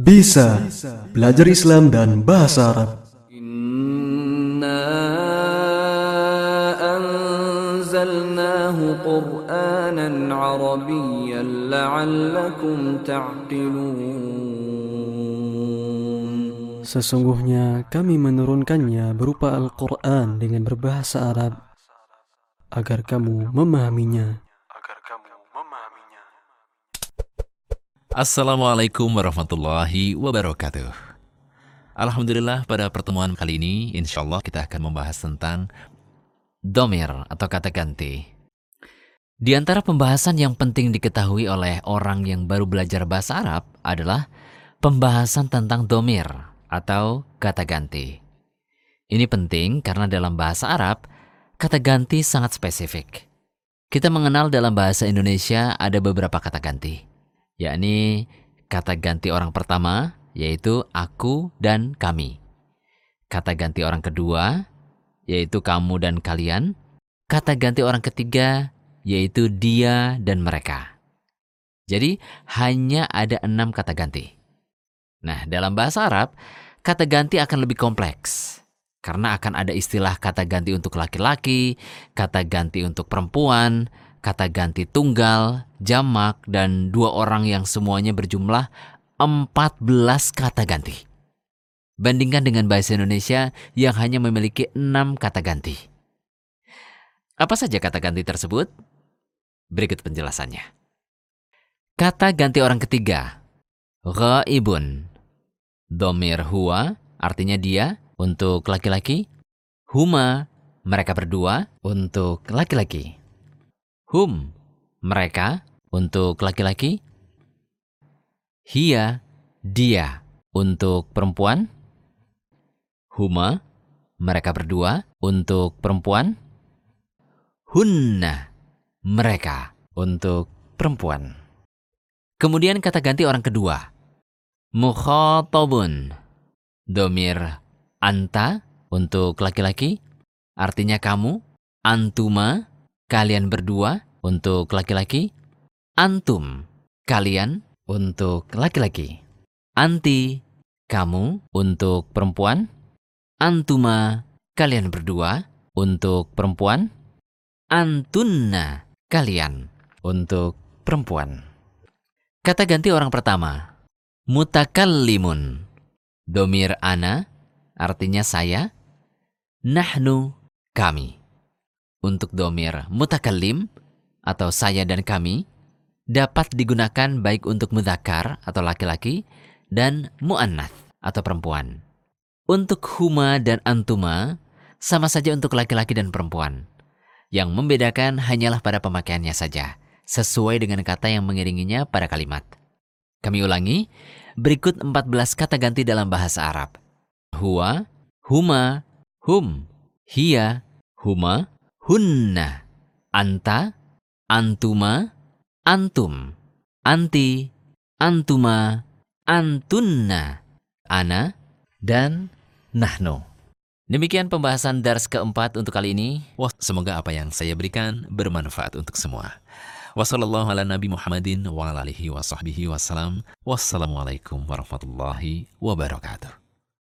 Bisa belajar Islam dan bahasa Arab. Inna anzalnahu Qur'anan Arabiyyan la'allakum ta'qilun. Sesungguhnya kami menurunkannya berupa Al-Qur'an dengan berbahasa Arab agar kamu memahaminya. Assalamualaikum warahmatullahi wabarakatuh. Alhamdulillah pada pertemuan kali ini insya Allah kita akan membahas tentang domir atau kata ganti. Di antara pembahasan yang penting diketahui oleh orang yang baru belajar bahasa Arab adalah pembahasan tentang domir atau kata ganti. Ini penting karena dalam bahasa Arab, kata ganti sangat spesifik. Kita mengenal dalam bahasa Indonesia ada beberapa kata ganti yakni kata ganti orang pertama yaitu aku dan kami. Kata ganti orang kedua yaitu kamu dan kalian. Kata ganti orang ketiga yaitu dia dan mereka. Jadi hanya ada enam kata ganti. Nah dalam bahasa Arab kata ganti akan lebih kompleks. Karena akan ada istilah kata ganti untuk laki-laki, kata ganti untuk perempuan, kata ganti tunggal, jamak, dan dua orang yang semuanya berjumlah 14 kata ganti. Bandingkan dengan bahasa Indonesia yang hanya memiliki 6 kata ganti. Apa saja kata ganti tersebut? Berikut penjelasannya. Kata ganti orang ketiga. Ghaibun. Domir huwa artinya dia untuk laki-laki. Huma mereka berdua untuk laki-laki. Hum, mereka, untuk laki-laki. Hia, dia, untuk perempuan. Huma, mereka berdua, untuk perempuan. Hunna, mereka, untuk perempuan. Kemudian kata ganti orang kedua. Mukhatabun, domir anta, untuk laki-laki. Artinya kamu, antuma, kalian berdua untuk laki-laki, antum kalian untuk laki-laki, anti kamu untuk perempuan, antuma kalian berdua untuk perempuan, antunna kalian untuk perempuan. Kata ganti orang pertama, mutakallimun. Domir ana artinya saya, nahnu kami untuk domir mutakallim atau saya dan kami dapat digunakan baik untuk mudakar atau laki-laki dan mu'annath atau perempuan. Untuk huma dan antuma sama saja untuk laki-laki dan perempuan. Yang membedakan hanyalah pada pemakaiannya saja, sesuai dengan kata yang mengiringinya pada kalimat. Kami ulangi, berikut 14 kata ganti dalam bahasa Arab. Huwa, huma, hum, hiya, huma, hunna, anta, antuma, antum, anti, antuma, antunna, ana, dan nahnu. Demikian pembahasan dars keempat untuk kali ini. Wah, semoga apa yang saya berikan bermanfaat untuk semua. Wassalamualaikum warahmatullahi wabarakatuh.